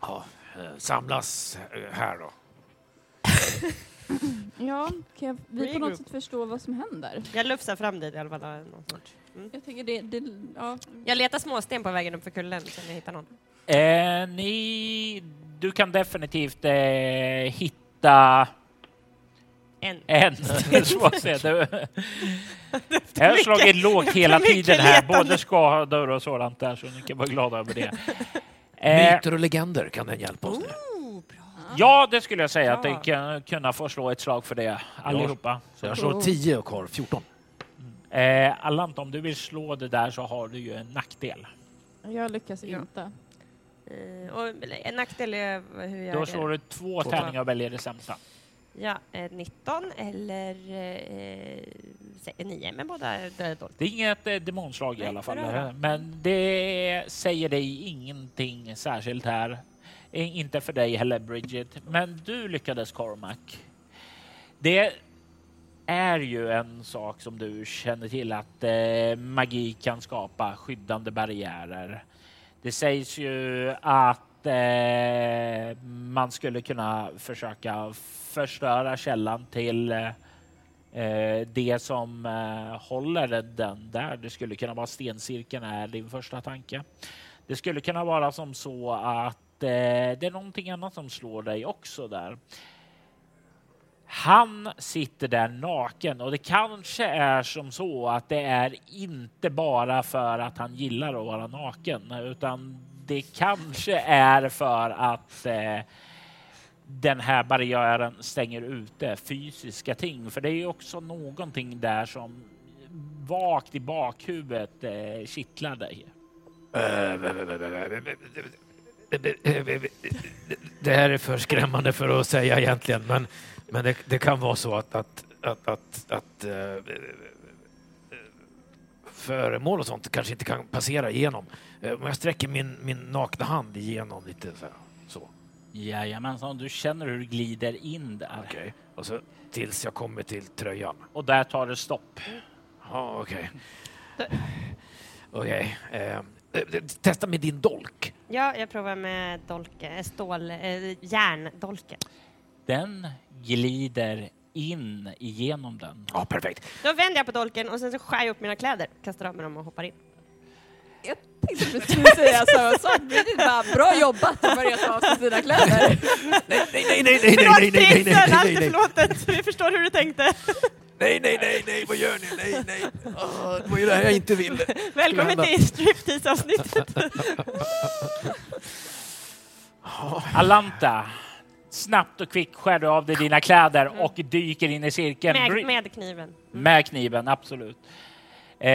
S2: Ja, eh, samlas eh, här då.
S4: Ja, kan jag, vi på något sätt förstå vad som händer?
S3: Jag lufsar fram dit i alla fall. någon. Mm.
S4: Jag tänker det, det ja.
S3: Jag letar småsten på vägen upp för kullen så jag hittar någon.
S1: Eh, ni, du kan definitivt eh, hitta
S3: En.
S1: en. säga. Du, jag har slagit lågt hela tiden här, både skador och sådant där, så ni kan vara glada över det. Eh,
S2: Myter och legender kan den hjälpa oss med.
S1: Ja, det skulle jag säga att det kan kunna få slå ett slag för det allihopa.
S2: Så jag slår 10 och har 14.
S1: Eh, Allant, om du vill slå det där så har du ju en nackdel.
S4: Jag lyckas
S3: Ja.
S4: inte.
S3: Eh, och en nackdel är hur jag
S1: Då slår du två
S2: Två.
S1: tärningar och väljer det sämsta.
S3: Ja, eh, 19 eller eh, säg 9, men båda är dåligt.
S1: Det är inget eh, demonslag i
S3: Nej,
S1: alla fall,
S3: bra, bra.
S1: men det säger dig ingenting särskilt här. Eh, inte för dig heller, Bridget. Men du lyckades, Cormac. Det är ju en sak som du känner till att eh, magi kan skapa skyddande barriärer. Det sägs ju att eh, man skulle kunna försöka förstöra källan till eh, eh, det som eh, håller den där. Det skulle kunna vara stencirkeln är din första tanke. Det skulle kunna vara som så att eh, det är någonting annat som slår dig också där. Han sitter där naken och det kanske är som så att det är inte bara för att han gillar att vara naken utan det kanske är för att eh, den här barriären stänger ute fysiska ting. För det är ju också någonting där som vagt i bakhuvudet eh, kittlar dig.
S2: Det här är för skrämmande för att säga egentligen, men, men det, det kan vara så att, att, att, att, att eh, föremål och sånt kanske inte kan passera igenom. Eh, Om jag sträcker min, min nakna hand igenom lite så. Här, så.
S1: Jajamensan, du känner hur du glider in där.
S2: Okej. Och så tills jag kommer till tröjan.
S1: Och där tar det stopp.
S2: Ja, okej. Okej. eh, testa med din dolk.
S3: Ja, jag provar med dolke, eh, stål, eh, järndolken.
S1: Den glider in igenom den.
S2: Ja, perfekt.
S3: Då vänder jag på dolken och sen så skär jag upp mina kläder, kastar av mig dem och hoppar in.
S4: Jag tänkte precis säga samma sak. Bridget bara, bra jobbat och börja ta av sig sina kläder.
S2: Nej, nej, nej, nej, nej, nej, nej, nej, nej, nej,
S3: är
S2: nej,
S3: förlåtet. Vi förstår hur du tänkte.
S2: nej, nej, nej, nej, vad gör ni? Nej, nej. Åh, det var ju det här jag inte ville.
S3: Välkommen till striptease-avsnittet.
S1: Alanta, snabbt och kvickt skär du av dig dina kläder och dyker in i cirkeln.
S3: Med, med kniven.
S1: Med kniven, absolut. Eh,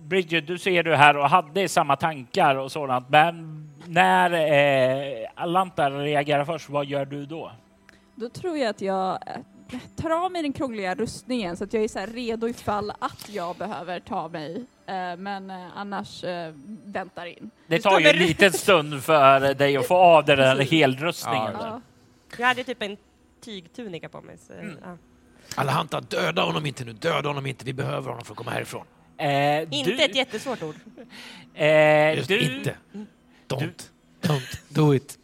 S1: Bridget, du ser du här och hade samma tankar och sådant, men när eh, Alanta reagerar först, vad gör du då?
S4: Då tror jag att jag tar av mig den krångliga rustningen så att jag är så här redo ifall att jag behöver ta mig. Eh, Men eh, annars eh, väntar in.
S1: Det
S3: Du
S1: tar ju en liten stund för dig att få av dig den där helrustningen.
S2: Ja,
S4: Ja.
S3: Jag hade typ en tygtunika på mig. Så,
S1: Mm.
S3: ja.
S2: Alhanta, döda honom inte nu. Döda honom inte. Vi behöver honom för att komma härifrån.
S1: Eh,
S3: Inte
S1: du,
S3: ett jättesvårt ord.
S1: eh,
S2: Just
S1: du,
S2: inte. Don't. Don't do it.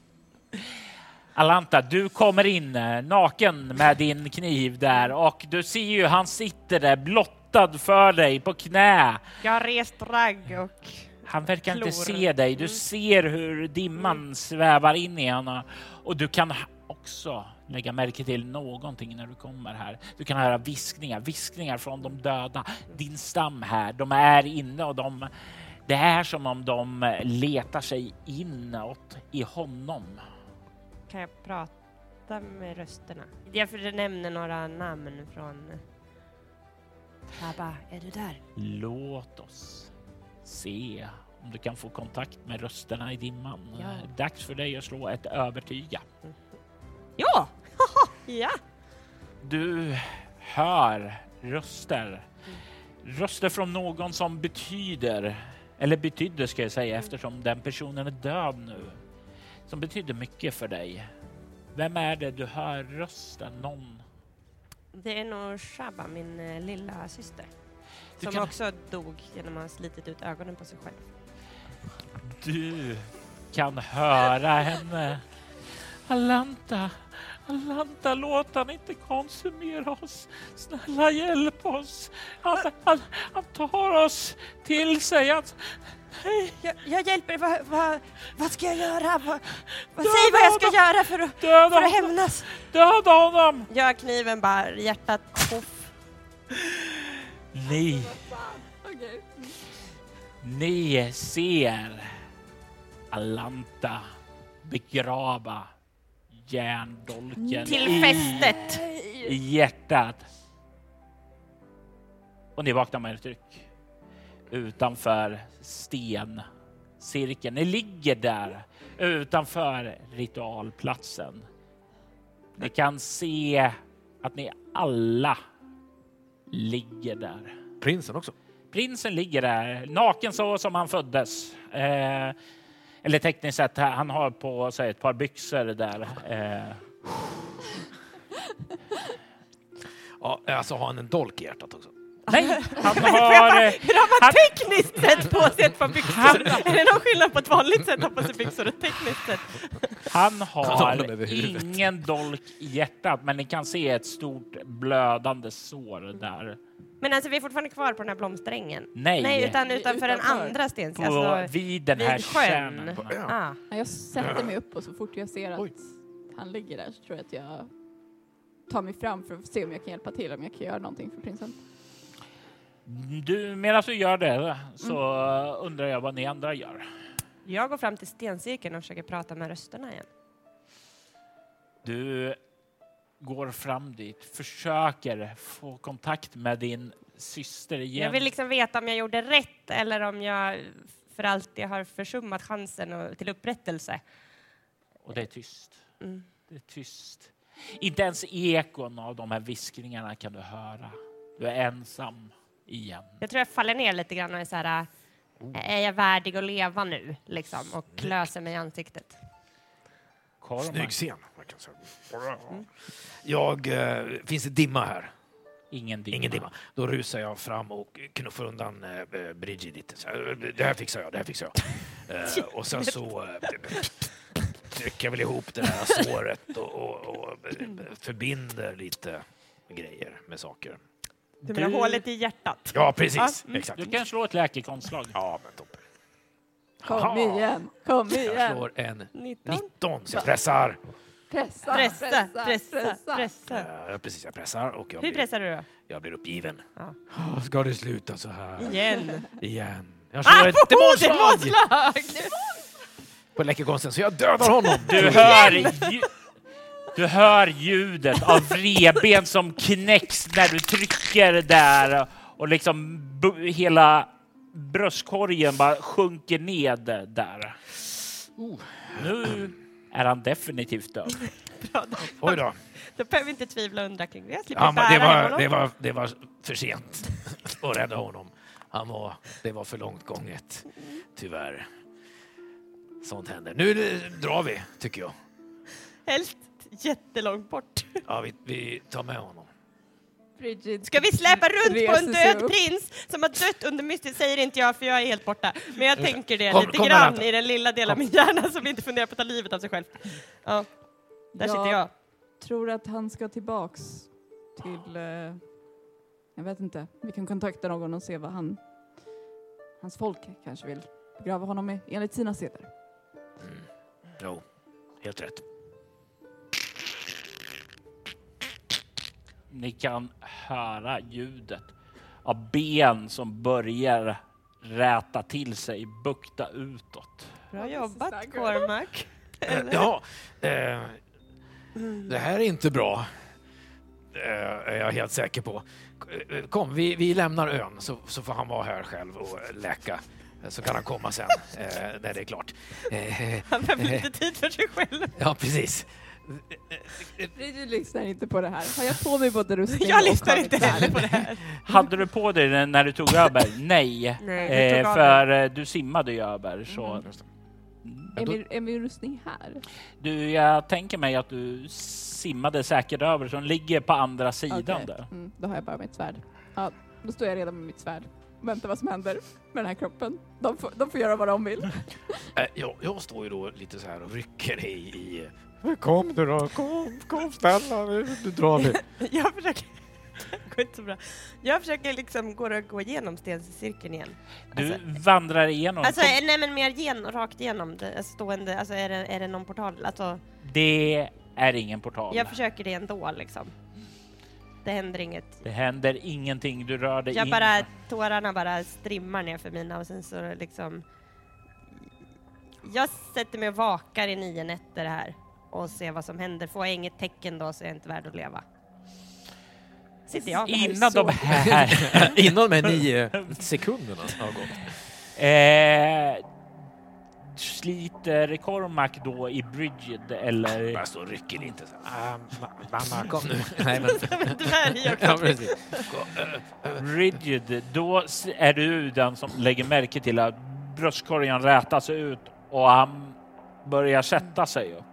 S1: Alanta, du kommer in eh, naken med din kniv där och du ser ju han sitter där blottad för dig på knä.
S3: Jag har rest ragg och...
S1: Han verkar inte
S3: Klor.
S1: se dig. Du
S3: Mm.
S1: ser hur dimman svävar in i honom och du kan också lägga märke till någonting när du kommer här. Du kan höra viskningar, viskningar från de döda. Din stam här, de är inne och de det är som om de letar sig inåt i honom.
S3: Kan jag prata med rösterna? Jag nämner några namn från... Baba, är du där?
S1: Låt oss se om du kan få kontakt med rösterna i dimman.
S3: Ja.
S1: Dags för dig att slå ett övertyga.
S3: Ja! ja!
S1: Du hör röster. Röster från någon som betyder, eller betydde ska jag säga eftersom den personen är död nu, som betyder mycket för dig. Vem är det du hör rösten? Någon?
S3: Det är nog Shaba, min eh, lilla syster.
S1: Du
S3: Som
S1: kan-
S3: också dog genom att ha slitit ut ögonen på sig själv.
S1: Du kan höra henne. Alanta, Alanta, låt han inte konsumera oss. Snälla hjälp oss. Han, han, han tar oss till sig. Han,
S3: Jag, jag hjälper, vad, vad, vad ska jag göra? Vad, vad, säg vad jag ska
S1: honom.
S3: göra för att,
S1: döda
S3: för att hämnas.
S1: Döda honom!
S3: Gör kniven bara, hjärtat poff.
S1: Ni, ni ser Alanta begrava järndolken
S3: Till
S1: i,
S3: fästet!
S1: i hjärtat. Och ni vaknar med ett ryck utanför stencirkeln. Ni ligger där utanför ritualplatsen. Ni kan se att ni alla ligger där.
S2: Prinsen också.
S1: Prinsen ligger där, naken så som han föddes. Eh, eller tekniskt sett, han har på sig ett par byxor där. Eh,
S2: Ja, alltså har han en dolk i hjärtat också?
S1: Nej, han har... eh,
S3: hur har man
S1: han-
S3: tekniskt sett på sig ett par byxor? Är det någon skillnad på ett vanligt sätt att ha på sig byxor och tekniskt sett?
S1: Han
S2: Han har
S1: ingen dolk i hjärtat, men ni kan se ett stort blödande sår där.
S3: Men alltså vi är fortfarande kvar på den här blomsterängen?
S1: Nej,
S3: Nej, utan utanför den andra stens...
S1: på,
S3: Alltså,
S1: vid den här
S3: vid sjön. ah.
S4: Ja, Jag sätter mig upp och så fort jag ser att
S2: Oj.
S4: han ligger där så tror jag att jag tar mig fram för att se om jag kan hjälpa till, om jag kan göra någonting för prinsen.
S1: Du, medan du gör det så undrar jag vad ni andra gör.
S3: Jag går fram till stencirkeln och försöker prata med rösterna igen.
S1: Du går fram dit, försöker få kontakt med din syster igen.
S3: Jag vill liksom veta om jag gjorde rätt eller om jag för alltid har försummat chansen och- till upprättelse.
S1: Och det är tyst.
S3: Mm.
S1: Det är tyst. Inte ens ekon av de här viskningarna kan du höra. Du är ensam igen.
S3: Jag tror jag faller ner lite grann och är så här, äh, är jag värdig att leva nu? Liksom, och klöser mig i ansiktet.
S2: Snygg scen. Jag, eh, finns det dimma här?
S1: Ingen dimma.
S2: Ingen dimma. Då rusar jag fram och knuffar undan eh, eh. Så här, "Eh, det här fixar jag, det här fixar jag. Eh, och sen så eh, trycker jag väl ihop det här såret och, och, och eh, förbinder lite grejer med saker.
S3: Du menar hålet i hjärtat?
S2: Ja, precis.
S3: Mm.
S2: Exakt.
S1: Du kan slå ett läkekonstslag.
S2: Ja, men toppen.
S4: Kom
S2: Aha.
S4: igen, kom
S2: Jag
S4: igen!
S2: slår en
S3: 19.
S2: 19, så jag pressar.
S4: Pressa,
S3: Pressa, pressa, pressa.
S2: Eh, precis, jag pressar och jag
S3: Hur
S2: blir,
S3: pressar du då?
S2: jag blir uppgiven.
S3: Ja.
S2: Åh, Ska det sluta så här?
S3: Igen.
S2: Igen. Jag slår ett
S3: Ah,
S2: demonslag
S3: demonslag!
S2: på läkekonsten så jag dödar honom.
S1: Du hör, du hör ljudet av reben som knäcks när du trycker där och liksom hela bröstkorgen bara sjunker ned där.
S2: Oh.
S1: Nu är han definitivt död.
S3: Bra, då,
S2: Oj då.
S3: då behöver vi inte tvivla undra kring det.
S2: Ja, det, var, det, var, det var för sent att rädda honom. Han var, det var för långt gånget, tyvärr. Sånt händer. Nu drar vi, tycker jag.
S3: Helst jättelångt bort.
S2: Ja, vi, vi tar med honom.
S4: Bridget
S3: Ska vi släpa runt på en död
S4: upp.
S3: prins som har dött under mystiskt? Säger inte jag för jag är helt borta. Men jag tänker det
S2: Kom-
S3: lite
S2: kom
S3: grann i den lilla delen av min hjärna som inte funderar på att ta livet av sig själv. Ja, där
S4: Ja.
S3: sitter jag.
S4: tror att han ska tillbaks till... Eh, jag vet inte. Vi kan kontakta någon och se vad han... Hans folk kanske vill begrava honom i, enligt sina seder.
S2: Mm. Jo, helt rätt.
S1: Ni kan höra ljudet av ben som börjar räta till sig, bukta utåt.
S3: Bra jobbat. Cormac.
S2: Eh, Ja, eh, det här är inte bra. Eh, är jag helt säker på. Kom, vi, vi lämnar ön så, så får han vara här själv och läka. Så kan han komma sen eh, när det är klart.
S3: Han behöver lite tid för sig själv.
S2: ja, precis.
S4: Bridget lyssnar inte på det här. Har jag på mig både rustning
S3: Jag lyssnar inte heller på det här.
S1: Hade du på dig den när du tog över? Nej,
S3: Nej, du
S1: eh, för eh, du simmade ju över. Så.
S3: Mm.
S4: Är, min, är min rustning här?
S1: Du, jag tänker mig att du simmade säkert över, som ligger på andra sidan
S4: Okej.
S1: där.
S4: Mm, då har jag bara mitt svärd. Ja, då står jag redan med mitt svärd. Vänta vad som händer med den här kroppen. De får, de får göra vad de vill.
S2: Eh, jag, jag står ju då lite så här och rycker i... i kom nu då, kom, kom snälla, nu, nu drar vi.
S3: Jag försöker... Det går inte så bra. Jag försöker liksom gå, gå igenom stencirkeln igen.
S1: Du
S3: Alltså,
S1: vandrar igenom.
S3: Alltså, eh, nej men mer gen, rakt igenom det, alltså, stående, alltså är det, är det någon portal? Alltså,
S1: Det är ingen portal.
S3: jag försöker det ändå liksom. Det händer inget.
S1: Det händer ingenting, du rör dig
S3: Jag
S1: in.
S3: bara, tårarna bara strimmar ner för mina och sen så liksom... Jag sätter mig och vakar i nio nätter här och se vad som händer. Får jag inget tecken då så är jag inte värd att leva. Sitter jag.
S1: Innan
S4: så
S1: de här
S2: Innan de här nio sekunderna har gått.
S1: eh, sliter Cormac då i Bridget eller
S2: Jag står och rycker lite. Så. Ah, ma- mamma, kom nu. Nej, men... Ja.
S1: Rigid, då är du den som lägger märke till att bröstkorgen rätas ut och han börjar sätta sig upp.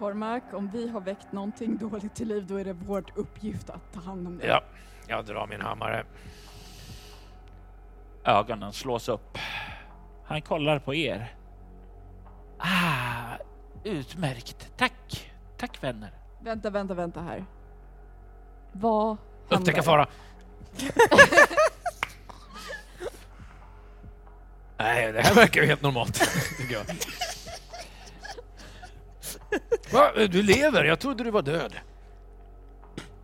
S4: Cormac, om vi har väckt någonting dåligt till liv, då är det vår uppgift att ta hand om det.
S2: Ja, jag drar min hammare.
S1: Ögonen slås upp. Han kollar på er. Ah, utmärkt. Tack. Tack vänner.
S4: Vänta, vänta, vänta här. Vad
S2: Upptäcka
S4: händer?
S2: fara. Nej, det här verkar ju helt normalt, tycker jag. Va? Du lever? Jag trodde du var död.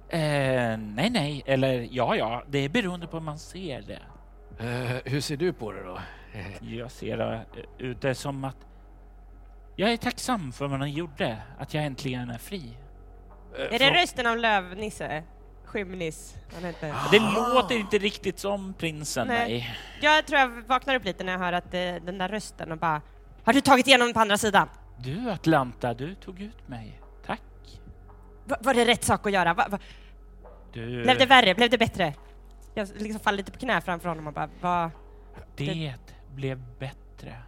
S1: Eh, nej, nej, eller ja, ja, det är beroende på hur man ser det.
S2: Eh, hur ser du på det då?
S1: Jag ser det ut det som att jag är tacksam för vad ni gjorde, att jag äntligen är fri.
S2: Eh,
S3: Är det rösten av Lövnisse? Skymnis? Han heter.
S1: Det låter inte riktigt som prinsen,
S3: Nej.
S1: nej.
S3: Jag tror jag vaknar upp lite när jag hör att eh, den där rösten och bara Har du tagit igenom på andra sidan?
S1: Du Atlanta, du tog ut mig. Tack.
S3: Va, var det rätt sak att göra? Va, va,
S1: Du,
S3: blev det värre? Blev det bättre? Jag liksom faller lite på knä framför honom och bara va?
S1: det blev bättre.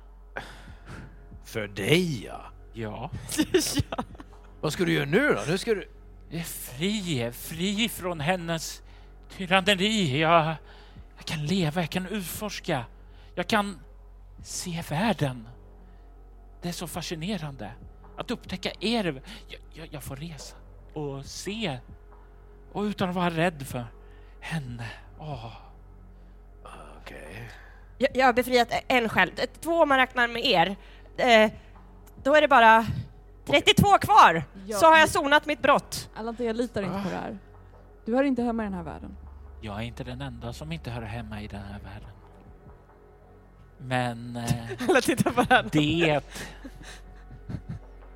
S2: För dig, ja.
S1: Ja.
S3: ja.
S2: Vad ska du göra nu då? Nu ska du...
S1: Jag är fri, fri från hennes tyranneri. Jag, jag kan leva, jag kan utforska. Jag kan se världen. Det är så fascinerande att upptäcka er. Jag, jag, jag får resa och se och utan att vara rädd för henne. Åh.
S2: Okej.
S3: Jag, jag har befriat en själv. Två om man räknar med er. Eh, då är det bara 32 kvar!
S4: Ja,
S3: Så har jag sonat mitt brott.
S4: Alanta, jag litar inte på det här. Du hör inte hemma i den här världen.
S1: Jag är inte den enda som inte hör hemma i den här världen. Men eh, det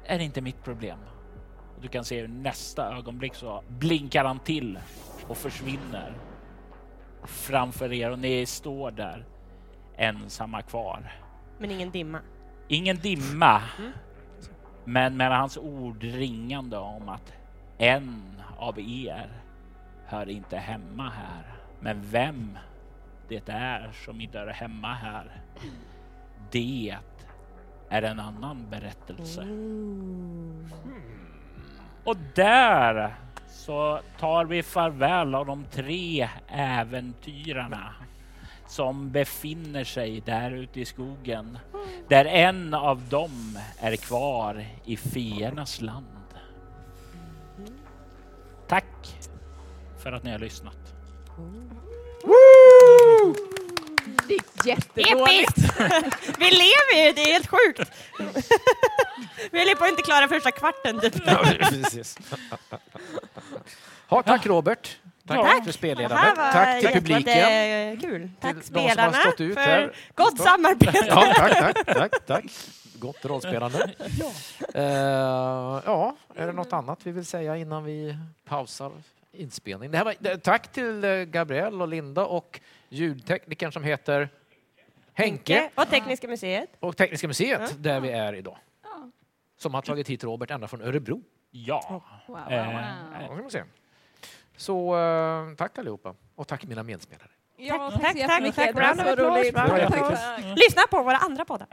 S1: är inte mitt problem. Du kan se hur nästa ögonblick så blinkar han till och försvinner framför er och ni står där ensamma kvar.
S3: Men ingen dimma.
S1: Ingen dimma,
S3: Mm.
S1: men med hans ord ringande om att en av er hör inte hemma här. Men vem det är som inte hör hemma här, det är en annan berättelse. Och där så tar vi farväl av de tre äventyrarna som befinner sig där ute i skogen. Där en av dem är kvar i fiernas land. Tack för att ni har lyssnat.
S4: Det är jättedåligt.
S3: Vi lever ju, det är helt sjukt! Vi höll på att inte klara första kvarten typ.
S2: Ja, precis. Ha, tack Robert. Tack
S1: Ja.
S2: för
S3: var
S2: Tack till publiken.
S3: jättekul. Tack
S2: Till de som har
S3: spelarna
S2: stått ut
S3: för
S2: här.
S3: gott samarbete.
S2: Ja, tack, tack, tack, tack. Gott rollspelande. Eh, ja, är det något annat vi vill säga innan vi pausar inspelningen? Var, tack till eh, Gabriel och Linda och ljudteknikern som heter Henke
S3: Och Tekniska museet.
S2: och Tekniska museet
S3: Ja.
S2: där vi är idag.
S4: Ja.
S2: Som har tagit hit Robert ända från Örebro.
S1: Ja,
S4: Wow, wow,
S1: Eh,
S4: wow.
S2: Ja, man. Så eh, tack allihopa och tack mina medspelare.
S4: Ja,
S3: Tack,
S4: tack,
S3: tack, tack.
S4: Det var
S3: Round of
S4: så
S3: applause,
S4: roligt.
S3: round
S2: of
S4: Tack,
S2: applause.
S4: tack.
S3: Lyssna på våra andra poddar.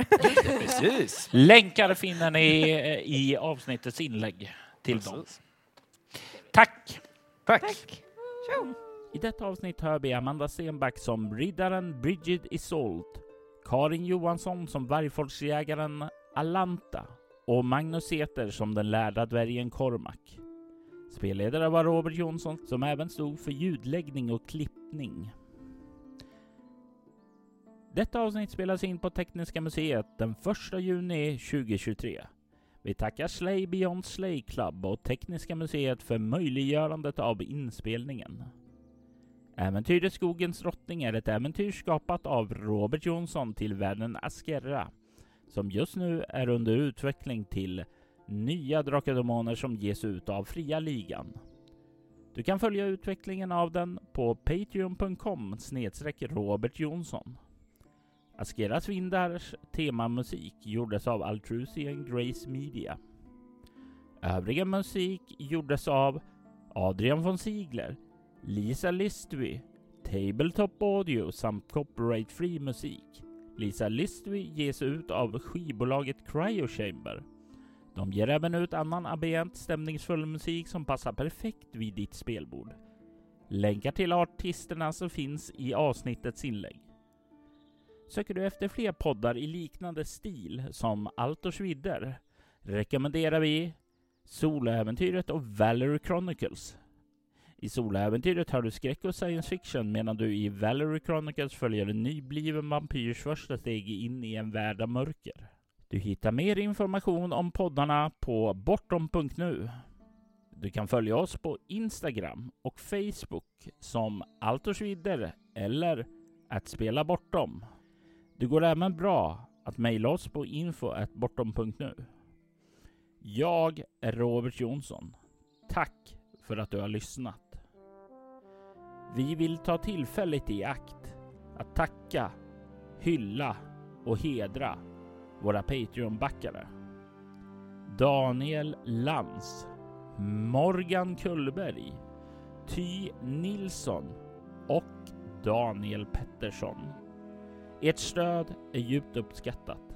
S2: Precis.
S1: länkar finner ni eh, i avsnittets inlägg till dem. Tack!
S2: Tack.
S1: I detta avsnitt hör vi Amanda Stenback som riddaren Bridget Isolt, Karin Johansson som vargfolksjägaren Alanta och Magnus Eter som den lärda dvärgen Kormak. Spelledare var Robert Jonsson som även stod för ljudläggning och klippning. Detta avsnitt spelas in på Tekniska museet den 1 juni 2023. Vi tackar Slay Beyond Slay Club och Tekniska museet för möjliggörandet av inspelningen. Äventyret Skogens drottning är ett äventyr skapat av Robert Jonsson till världen Askerra, som just nu är under utveckling till nya Drakar Demoner som ges ut av Fria Ligan. Du kan följa utvecklingen av den på patreon.com snedstreck Robert Jonsson. Askeras vindars temamusik gjordes av Altrusian Grace Media. Övriga musik gjordes av Adrian von Ziegler, Lisa Listwy, Tabletop Audio samt Copyright Free musik. Lisa Listwy ges ut av skivbolaget Cryo Chamber. De ger även ut annan ambient stämningsfull musik som passar perfekt vid ditt spelbord. Länkar till artisterna som finns i avsnittets inlägg. Söker du efter fler poddar i liknande stil som Altors vidder rekommenderar vi Soloäventyret och Valerie Chronicles. I soläventyret har du skräck och science fiction medan du i Valerie Chronicles följer en nybliven vampyrs första steg in i en värld av mörker. Du hittar mer information om poddarna på bortom.nu. Du kan följa oss på Instagram och Facebook som Altorsvidder eller att spela bortom. Det går även bra att mejla oss på info.bortom.nu. Jag är Robert Jonsson. Tack för att du har lyssnat. Vi vill ta tillfället i akt att tacka, hylla och hedra våra Patreon-backare. Daniel Lantz, Morgan Kullberg, Ty Nilsson och Daniel Pettersson. Ert stöd är djupt uppskattat.